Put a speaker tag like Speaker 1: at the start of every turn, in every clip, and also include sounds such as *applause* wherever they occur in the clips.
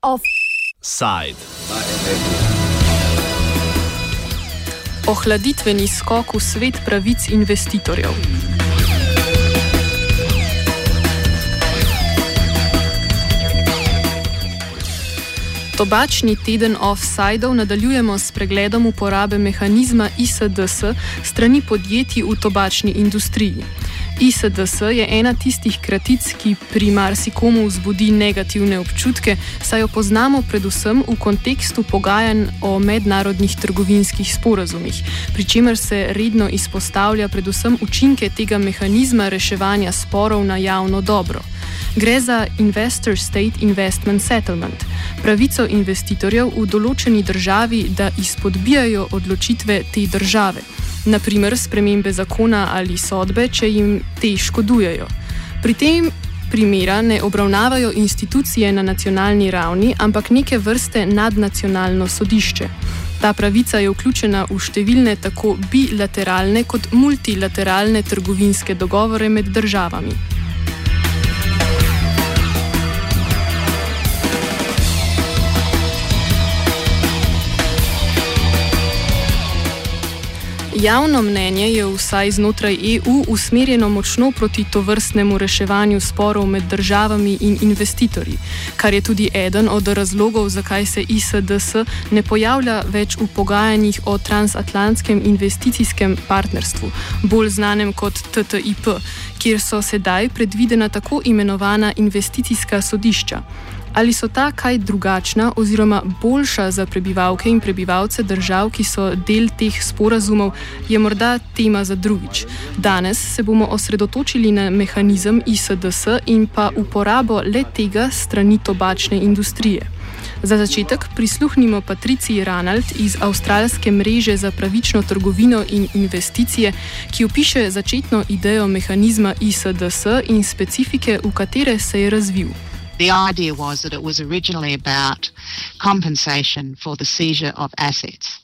Speaker 1: Offside.
Speaker 2: Ohladitveni skok v svet pravic investitorjev. Tobačni teden off-sidov nadaljujemo s pregledom uporabe mehanizma ISDS strani podjetij v tobačni industriji. ISDS je ena tistih kratic, ki pri marsikomu vzbudi negativne občutke, saj jo poznamo predvsem v kontekstu pogajanj o mednarodnih trgovinskih sporazumih, pri čemer se redno izpostavlja predvsem učinke tega mehanizma reševanja sporov na javno dobro. Gre za Investor State Investment Settlement, pravico investitorjev v določeni državi, da izpodbijajo odločitve te države, naprimer spremembe zakona ali sodbe, če jim te škodujejo. Pri tem primera ne obravnavajo institucije na nacionalni ravni, ampak neke vrste nadnacionalno sodišče. Ta pravica je vključena v številne tako bilateralne kot multilateralne trgovinske dogovore med državami. Javno mnenje je vsaj znotraj EU usmerjeno močno proti to vrstnemu reševanju sporov med državami in investitorji, kar je tudi eden od razlogov, zakaj se ISDS ne pojavlja več v pogajanjih o transatlantskem investicijskem partnerstvu, bolj znanem kot TTIP, kjer so sedaj predvidena tako imenovana investicijska sodišča. Ali so ta kaj drugačna oziroma boljša za prebivalke in prebivalce držav, ki so del teh sporazumov, je morda tema za drugič. Danes se bomo osredotočili na mehanizem ISDS in pa uporabo le tega strani tobačne industrije. Za začetek prisluhnimo Patriciji Ranald iz avstralske mreže za pravično trgovino in investicije, ki opiše začetno idejo mehanizma ISDS in specifike, v katere se je razvil.
Speaker 3: The idea was that it was originally about compensation for the seizure of assets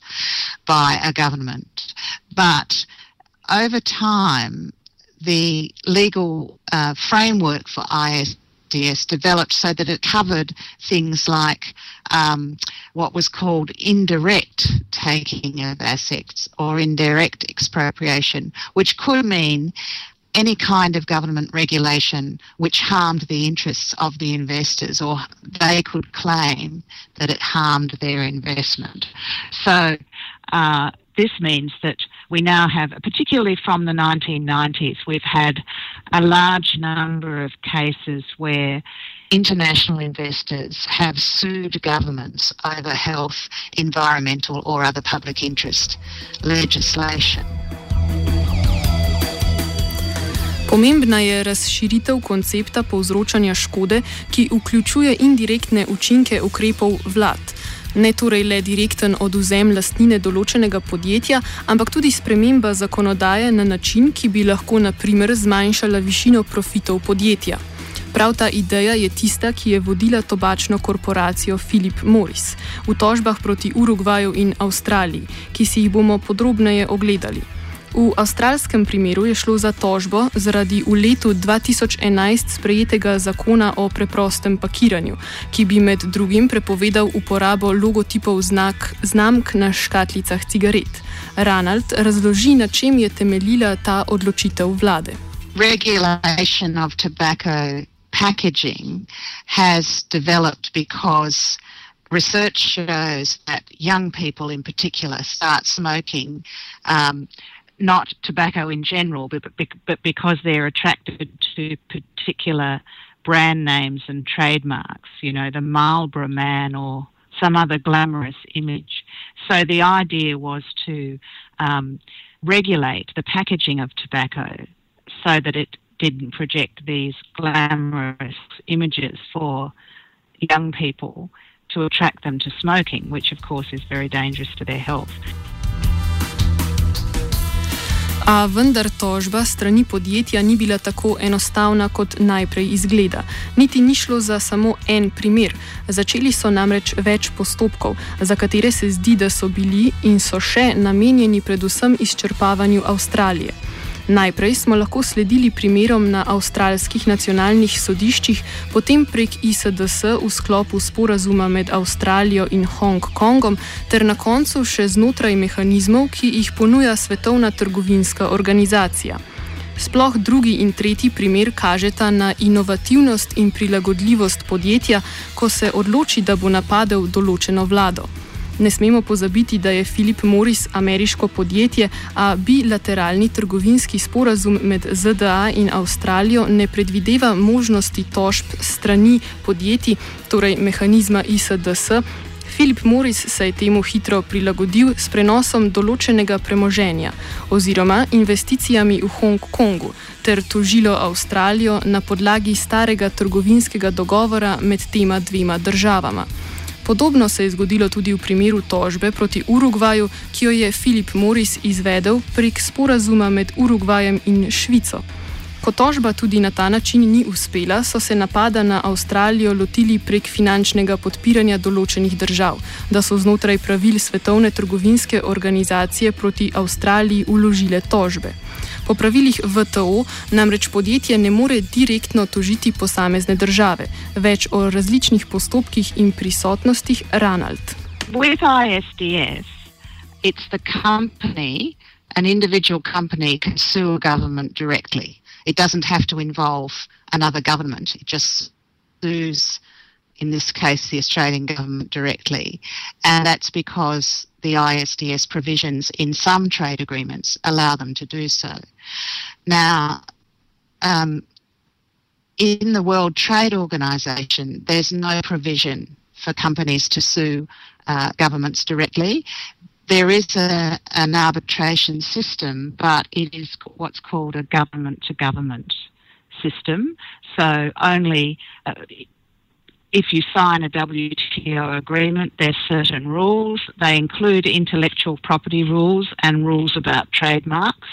Speaker 3: by a government. But over time, the legal uh, framework for ISDS developed so that it covered things like um, what was called indirect taking of assets or indirect expropriation, which could mean any kind of government regulation which harmed the interests of the investors or they could claim that it harmed their investment. So uh, this means that we now have, particularly from the 1990s, we've had a large number of cases where international investors have sued governments over health, environmental, or other public interest legislation.
Speaker 2: Pomembna je razširitev koncepta povzročanja škode, ki vključuje indirektne učinke ukrepov vlad. Ne torej le direkten oduzem lastnine določenega podjetja, ampak tudi sprememba zakonodaje na način, ki bi lahko naprimer zmanjšala višino profitov podjetja. Prav ta ideja je tista, ki je vodila tobačno korporacijo Philip Morris v tožbah proti Urugvaju in Avstraliji, ki si jih bomo podrobneje ogledali. V avstralskem primeru je šlo za tožbo zaradi v letu 2011 sprejetega zakona o preprostem pakiranju, ki bi med drugim prepovedal uporabo logotipov znak, znamk na škatlicah cigaret. Ronald razloži, na čem je temeljila ta odločitev vlade.
Speaker 3: Regulation of tobacco packaging has developed because research shows that young people in particular start smoking. Um, not tobacco in general, but, but because they're attracted to particular brand names and trademarks, you know, the Marlborough man or some other glamorous image. So the idea was to um, regulate the packaging of tobacco so that it didn't project these glamorous images for young people to attract them to smoking, which of course is very dangerous to their health.
Speaker 2: A vendar tožba strani podjetja ni bila tako enostavna, kot najprej izgleda. Niti ni šlo za samo en primer. Začeli so namreč več postopkov, za katere se zdi, da so bili in so še namenjeni predvsem izčrpavanju Avstralije. Najprej smo lahko sledili primerom na avstralskih nacionalnih sodiščih, potem prek ISDS v sklopu sporazuma med Avstralijo in Hongkongom, ter na koncu še znotraj mehanizmov, ki jih ponuja Svetovna trgovinska organizacija. Sploh drugi in tretji primer kažeta na inovativnost in prilagodljivost podjetja, ko se odloči, da bo napadel določeno vlado. Ne smemo pozabiti, da je Philip Morris ameriško podjetje, a bilateralni trgovinski sporazum med ZDA in Avstralijo ne predvideva možnosti tožb strani podjetij, torej mehanizma ISDS. Philip Morris se je temu hitro prilagodil s prenosom določenega premoženja oziroma investicijami v Hongkongu ter tožilo Avstralijo na podlagi starega trgovinskega dogovora med tema dvema državama. Podobno se je zgodilo tudi v primeru tožbe proti Urugvaju, ki jo je Filip Morris izvedel prek sporazuma med Urugvajem in Švico. Ko tožba tudi na ta način ni uspela, so se napada na Avstralijo lotili prek finančnega podpiranja določenih držav, da so znotraj pravil Svetovne trgovinske organizacije proti Avstraliji uložile tožbe. Po pravilih VTO namreč podjetje ne more direktno tožiti posamezne države. Več o različnih postopkih in prisotnostih Ranald.
Speaker 3: With ISDS, it's the company, an individual company can sue a government directly. It doesn't have to involve another government. It just sues in this case, the Australian government directly. And that's because the ISDS provisions in some trade agreements allow them to do so. Now, um, in the World Trade Organization, there's no provision for companies to sue uh, governments directly. There is a, an arbitration system, but it is what's called a government to government system. So only uh, if you sign a WTO agreement, there's certain rules. They include intellectual property rules and rules about trademarks.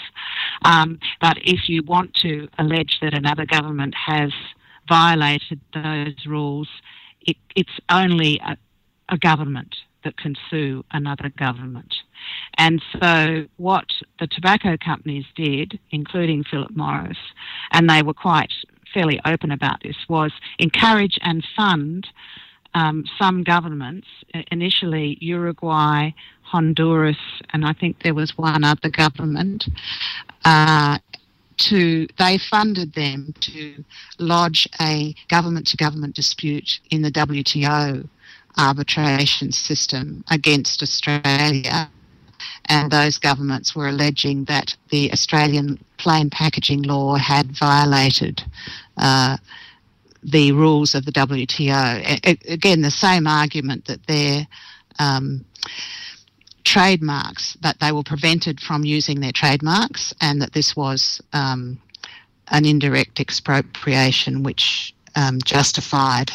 Speaker 3: Um, but if you want to allege that another government has violated those rules, it, it's only a, a government that can sue another government. And so, what the tobacco companies did, including Philip Morris, and they were quite fairly open about this, was encourage and fund um, some governments, initially Uruguay, Honduras, and I think there was one other government, uh, to they funded them to lodge a government to government dispute in the WTO arbitration system against Australia and those governments were alleging that the Australian plain packaging law had violated uh, the rules of the WTO. Again, the same argument that their um, trademarks, that they were prevented from using their trademarks, and that this was um, an indirect expropriation which um, justified,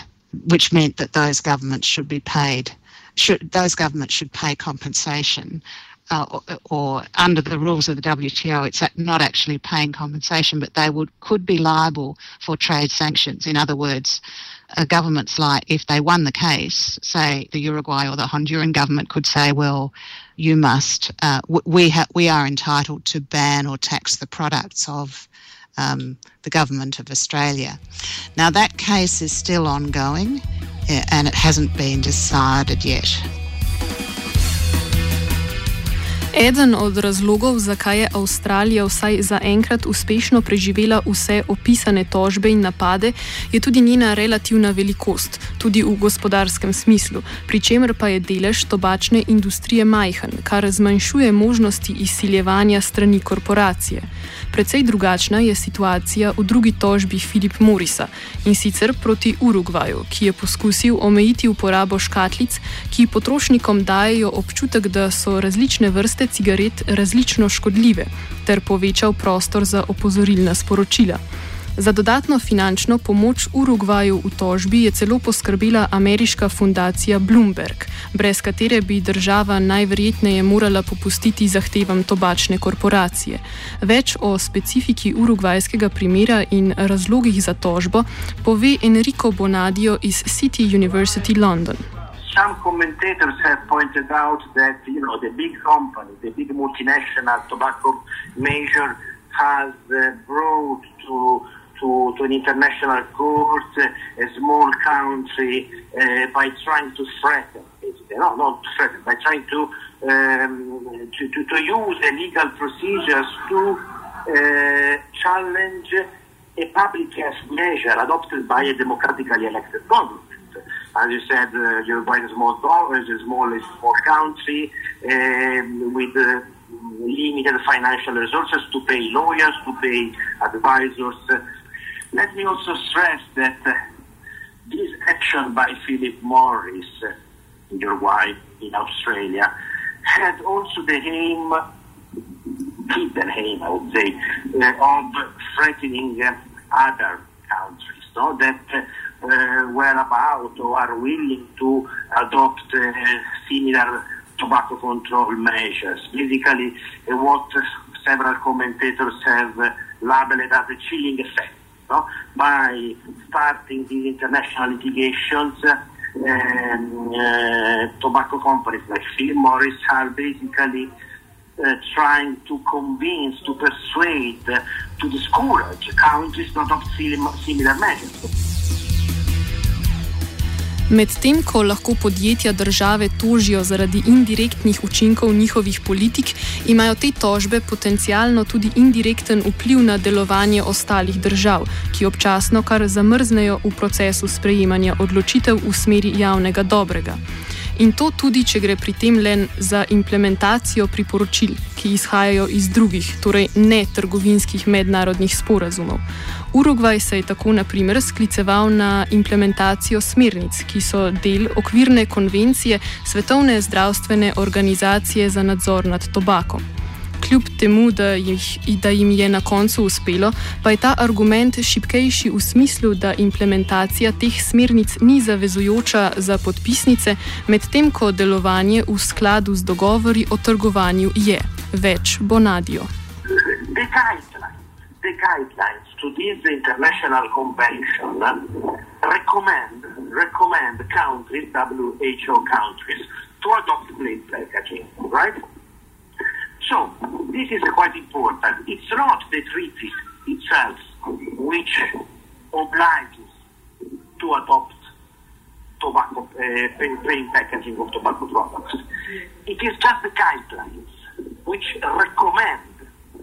Speaker 3: which meant that those governments should be paid. Should, those governments should pay compensation uh, or, or, under the rules of the WTO, it's not actually paying compensation, but they would could be liable for trade sanctions. In other words, governments like if they won the case, say the Uruguay or the Honduran government could say, well, you must, uh, we ha- we are entitled to ban or tax the products of um, the government of Australia. Now that case is still ongoing, uh, and it hasn't been decided yet.
Speaker 2: Eden od razlogov, zakaj je Avstralija vsaj zaenkrat uspešno preživela vse opisane tožbe in napade, je tudi njena relativna velikost, tudi v gospodarskem smislu, pri čemer pa je delež tobačne industrije majhen, kar zmanjšuje možnosti izsiljevanja strani korporacije. Predvsej drugačna je situacija v drugi tožbi Filip Morisa in sicer proti Urugvaju, ki je poskusil omejiti uporabo škatlic, ki potrošnikom dajo občutek, da so različne vrste cigaret različno škodljive, ter povečal prostor za opozorilna sporočila. Za dodatno finančno pomoč Urugvaju v tožbi je celo poskrbela ameriška fundacija Bloomberg, brez katere bi država najverjetneje morala popustiti zahtevam tobačne korporacije. Več o specifiki urugvajskega primera in razlogih za tožbo pove Enrico Bonadio iz City University London.
Speaker 4: Some commentators have pointed out that you know the big company, the big multinational tobacco major has uh, brought to, to, to, an international court uh, a small country uh, by trying to threaten, basically, no, not threaten, by trying to, um, to, to, to, use the legal procedures to uh, challenge a public health measure adopted by a democratically elected government. As you said, uh, Uruguay is a small, is a small, is small country um, with uh, limited financial resources to pay lawyers, to pay advisors. let me also stress that uh, this action by Philip Morris uh, in Uruguay, in Australia, had also the aim, hidden aim, I would say, uh, of threatening uh, other countries no, that uh, were about or are willing to adopt uh, similar tobacco control measures. Basically, uh, what several commentators have labeled as a chilling effect. No? By starting these international litigations, um, uh, tobacco companies like Philip Morris are basically uh, trying to convince, to persuade, uh, to discourage countries not of similar measures.
Speaker 2: Medtem ko lahko podjetja države tožijo zaradi indirektnih učinkov njihovih politik, imajo te tožbe potencialno tudi indirekten vpliv na delovanje ostalih držav, ki občasno kar zamrznejo v procesu sprejemanja odločitev v smeri javnega dobrega. In to tudi, če gre pri tem le za implementacijo priporočil, ki izhajajo iz drugih, torej ne trgovinskih mednarodnih sporazumov. Urugvaj se je tako naprimer skliceval na implementacijo smernic, ki so del okvirne konvencije Svetovne zdravstvene organizacije za nadzor nad tobakom kljub temu, da, jih, da jim je na koncu uspelo, pa je ta argument šipkejši v smislu, da implementacija teh smernic ni zavezujoča za podpisnice, medtem ko delovanje v skladu z dogovori o trgovanju je. Več Bonadijo.
Speaker 4: The guidelines to this international convention recommend, recommend countries, WHO countries, to adopt plain packaging, right? So, this is quite important. It's not the treaty itself which obliges to adopt tobacco, uh, plain packaging of tobacco products. It is just the guidelines which recommend,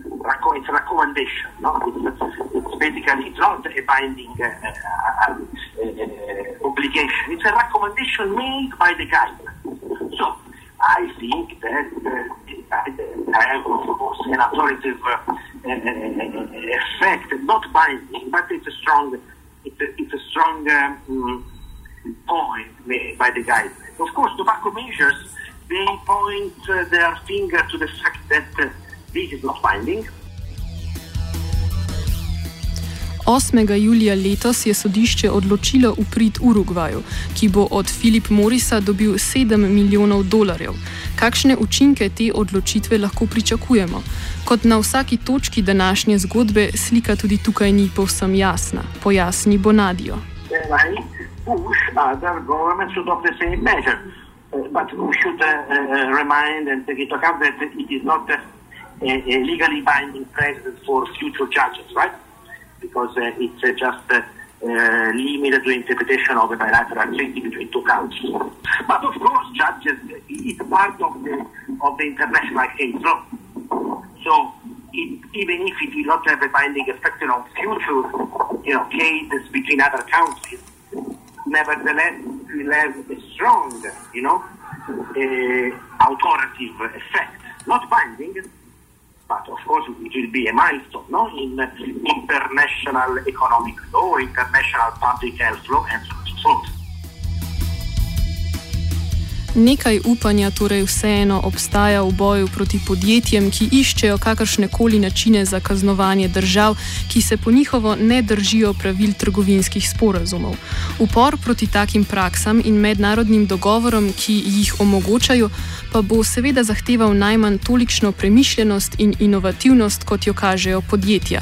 Speaker 4: it's a recommendation. No? It's, it's basically it's not a binding uh, uh, uh, obligation. It's a recommendation made by the guidelines. So I think that uh, have, of course, an authoritative uh, effect, not binding, but it's a strong, it's a, it's a strong um, point made by the guidelines. Of course, tobacco measures, they point uh, their finger to the fact that uh, this is not binding,
Speaker 2: 8. julija letos je sodišče odločilo v prid Urugvaju, ki bo od Filip Morisa dobil 7 milijonov dolarjev. Kakšne učinke te odločitve lahko pričakujemo? Kot na vsaki točki današnje zgodbe, slika tudi tukaj ni povsem jasna. Pojasni Bonadijo.
Speaker 4: But we should uh, uh, remind and take into account that it is not a, a legally binding precedent for future judges, right? because uh, it's uh, just uh, limited to interpretation of a bilateral treaty between two countries. But of course, judges, it's part of the of the international case law. So it, even if it will not have a binding effect on future, you know, cases between other countries, nevertheless, it will have a strong, you know, uh, authoritative effect, not binding, but of course it will be a milestone no? in international economic law, international public health law, and so on.
Speaker 2: Nekaj upanja torej vseeno obstaja v boju proti podjetjem, ki iščejo kakršne koli načine za kaznovanje držav, ki se po njihovo ne držijo pravil trgovinskih sporazumov. Upor proti takim praksam in mednarodnim dogovorom, ki jih omogočajo, pa bo seveda zahteval najmanj tolikšno premišljenost in inovativnost, kot jo kažejo podjetja.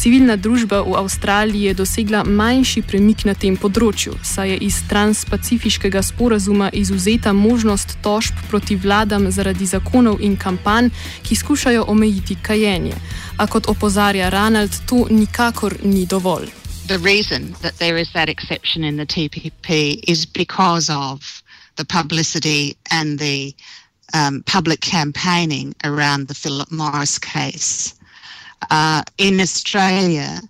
Speaker 2: Civilna družba v Avstraliji je dosegla manjši premik na tem področju, saj je iz transpacifiškega sporazuma izuzeta možnost tožb proti vladam zaradi zakonov in kampanj, ki skušajo omejiti kajenje. A kot opozarja Ronald, to nikakor ni dovolj.
Speaker 3: The reason that there is that exception in the TPP is because of the publicity and the um, public campaigning around the Philip Morris case. Uh, in Australia,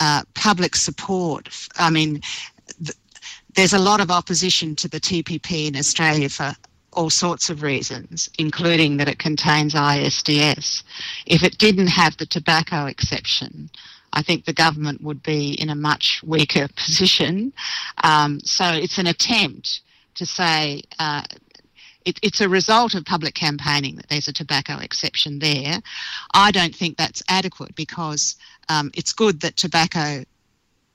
Speaker 3: uh, public support, I mean, th- there's a lot of opposition to the TPP in Australia for all sorts of reasons, including that it contains ISDS. If it didn't have the tobacco exception, I think the government would be in a much weaker *laughs* position. Um, so it's an attempt to say uh, it, it's a result of public campaigning that there's a tobacco exception there. I don't think that's adequate because um, it's good that tobacco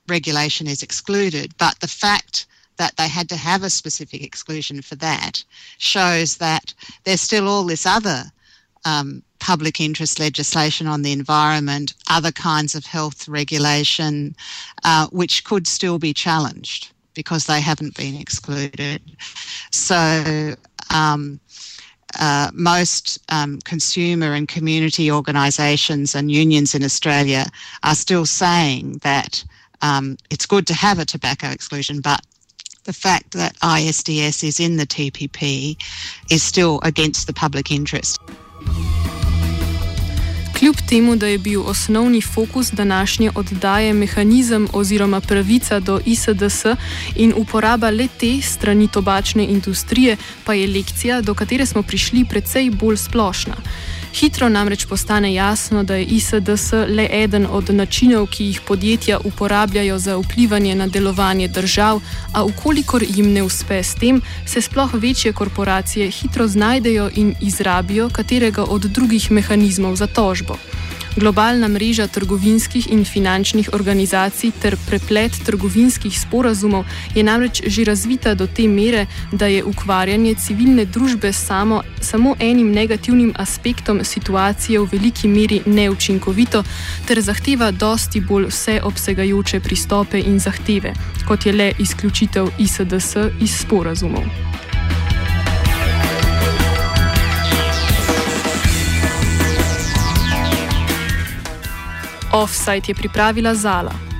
Speaker 3: regulation is excluded, but the fact that they had to have a specific exclusion for that shows that there's still all this other um, public interest legislation on the environment, other kinds of health regulation, uh, which could still be challenged because they haven't been excluded. So, um, uh, most um, consumer and community organisations and unions in Australia are still saying that um, it's good to have a tobacco exclusion, but the fact that ISDS is in the TPP is still against the public interest.
Speaker 2: Kljub temu, da je bil osnovni fokus današnje oddaje mehanizem oziroma pravica do ISDS in uporaba le te strani tobačne industrije, pa je lekcija, do katere smo prišli, precej bolj splošna. Hitro namreč postane jasno, da je ISDS le eden od načinov, ki jih podjetja uporabljajo za vplivanje na delovanje držav, a ukolikor jim ne uspe s tem, se sploh večje korporacije hitro znajdejo in izrabijo katerega od drugih mehanizmov za tožbo. Globalna mreža trgovinskih in finančnih organizacij ter preplet trgovinskih sporazumov je namreč že razvita do te mere, da je ukvarjanje civilne družbe samo, samo enim negativnim aspektom situacije v veliki meri neučinkovito ter zahteva dosti bolj vseobsegajoče pristope in zahteve, kot je le izključitev ISDS iz sporazumov. Offside je pripravila Zala.